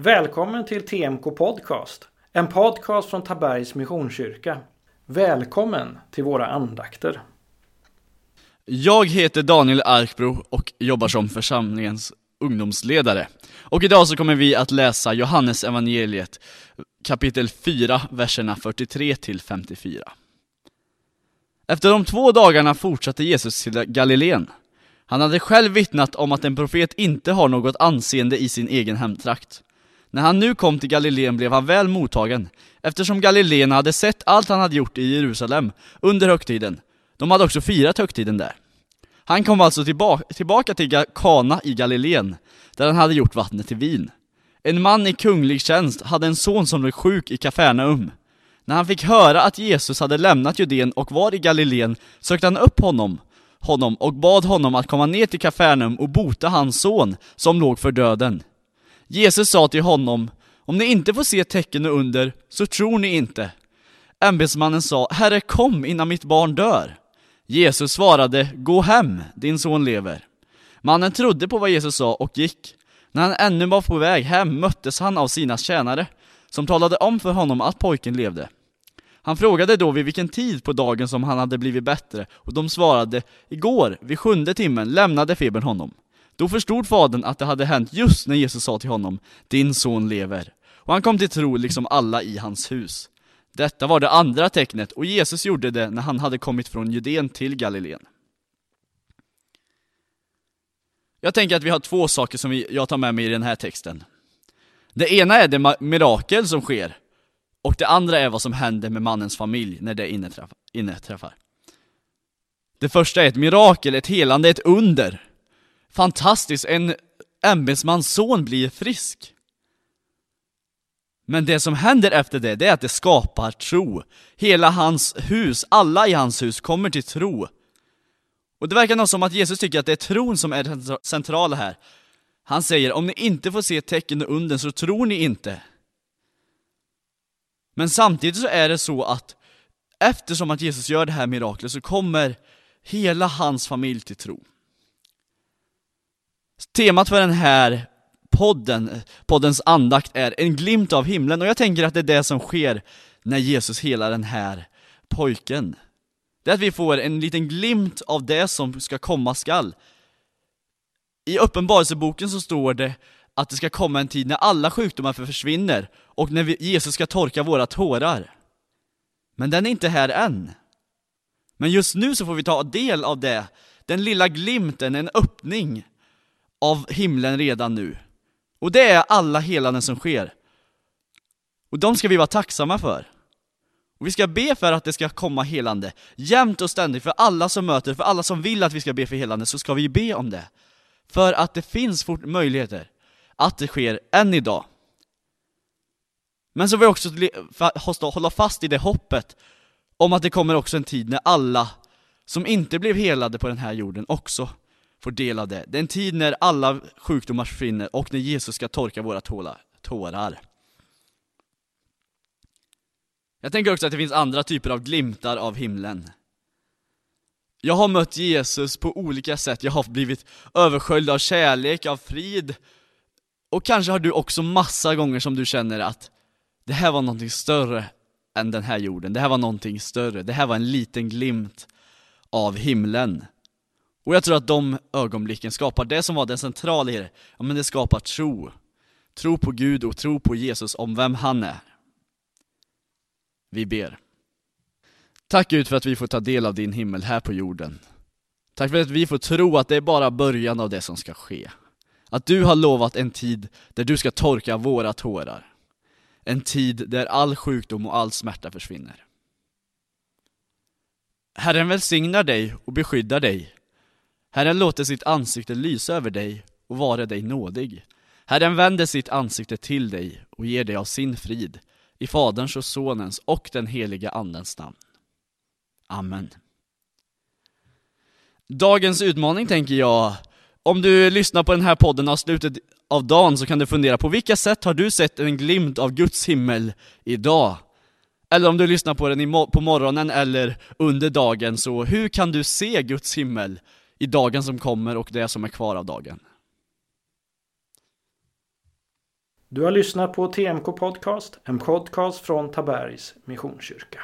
Välkommen till TMK Podcast, en podcast från Tabergs Missionskyrka. Välkommen till våra andakter. Jag heter Daniel Arkbro och jobbar som församlingens ungdomsledare. Och idag så kommer vi att läsa Johannes evangeliet kapitel 4, verserna 43 till 54. Efter de två dagarna fortsatte Jesus till Galileen. Han hade själv vittnat om att en profet inte har något anseende i sin egen hemtrakt. När han nu kom till Galileen blev han väl mottagen, eftersom galileerna hade sett allt han hade gjort i Jerusalem under högtiden. De hade också firat högtiden där. Han kom alltså tillbaka, tillbaka till Kana i Galileen, där han hade gjort vattnet till vin. En man i kunglig tjänst hade en son som blev sjuk i Kafarnaum. När han fick höra att Jesus hade lämnat Judeen och var i Galileen sökte han upp honom, honom och bad honom att komma ner till Kafarnaum och bota hans son, som låg för döden. Jesus sa till honom, om ni inte får se tecken och under, så tror ni inte. Ämbetsmannen sa, Herre kom innan mitt barn dör. Jesus svarade, gå hem, din son lever. Mannen trodde på vad Jesus sa och gick. När han ännu var på väg hem möttes han av sina tjänare, som talade om för honom att pojken levde. Han frågade då vid vilken tid på dagen som han hade blivit bättre, och de svarade, igår, vid sjunde timmen, lämnade febern honom. Då förstod fadern att det hade hänt just när Jesus sa till honom, din son lever. Och han kom till tro liksom alla i hans hus. Detta var det andra tecknet, och Jesus gjorde det när han hade kommit från Judeen till Galileen. Jag tänker att vi har två saker som jag tar med mig i den här texten. Det ena är det mirakel som sker, och det andra är vad som händer med mannens familj när det inneträffar. Det första är ett mirakel, ett helande, ett under. Fantastiskt, en ämbetsmans son blir frisk. Men det som händer efter det, det är att det skapar tro. Hela hans hus, alla i hans hus kommer till tro. Och det verkar nog som att Jesus tycker att det är tron som är det centrala här. Han säger, om ni inte får se tecken och under så tror ni inte. Men samtidigt så är det så att eftersom att Jesus gör det här miraklet så kommer hela hans familj till tro. Temat för den här podden, poddens andakt är en glimt av himlen och jag tänker att det är det som sker när Jesus helar den här pojken. Det är att vi får en liten glimt av det som ska komma skall. I Uppenbarelseboken så står det att det ska komma en tid när alla sjukdomar försvinner och när vi, Jesus ska torka våra tårar. Men den är inte här än. Men just nu så får vi ta del av det, den lilla glimten, en öppning av himlen redan nu. Och det är alla helanden som sker. Och de ska vi vara tacksamma för. Och vi ska be för att det ska komma helande, jämt och ständigt, för alla som möter, för alla som vill att vi ska be för helande, så ska vi be om det. För att det finns möjligheter att det sker än idag. Men så vill vi också hålla fast i det hoppet om att det kommer också en tid när alla som inte blev helade på den här jorden också får del av det. Det är en tid när alla sjukdomar försvinner och när Jesus ska torka våra tårar. Jag tänker också att det finns andra typer av glimtar av himlen. Jag har mött Jesus på olika sätt, jag har blivit översköljd av kärlek, av frid, och kanske har du också massa gånger som du känner att det här var någonting större än den här jorden, det här var någonting större, det här var en liten glimt av himlen. Och jag tror att de ögonblicken skapar det som var det centrala i det, ja men det skapar tro. Tro på Gud och tro på Jesus om vem han är. Vi ber. Tack Gud för att vi får ta del av din himmel här på jorden. Tack för att vi får tro att det är bara början av det som ska ske. Att du har lovat en tid där du ska torka våra tårar. En tid där all sjukdom och all smärta försvinner. Herren välsignar dig och beskyddar dig. Herren låter sitt ansikte lysa över dig och vara dig nådig. Herren vänder sitt ansikte till dig och ger dig av sin frid. I Faderns och Sonens och den heliga Andens namn. Amen. Dagens utmaning tänker jag, om du lyssnar på den här podden av slutet av dagen så kan du fundera på vilka sätt har du sett en glimt av Guds himmel idag? Eller om du lyssnar på den på morgonen eller under dagen, så hur kan du se Guds himmel i dagen som kommer och det som är kvar av dagen? Du har lyssnat på TMK Podcast, en podcast från Tabergs Missionskyrka.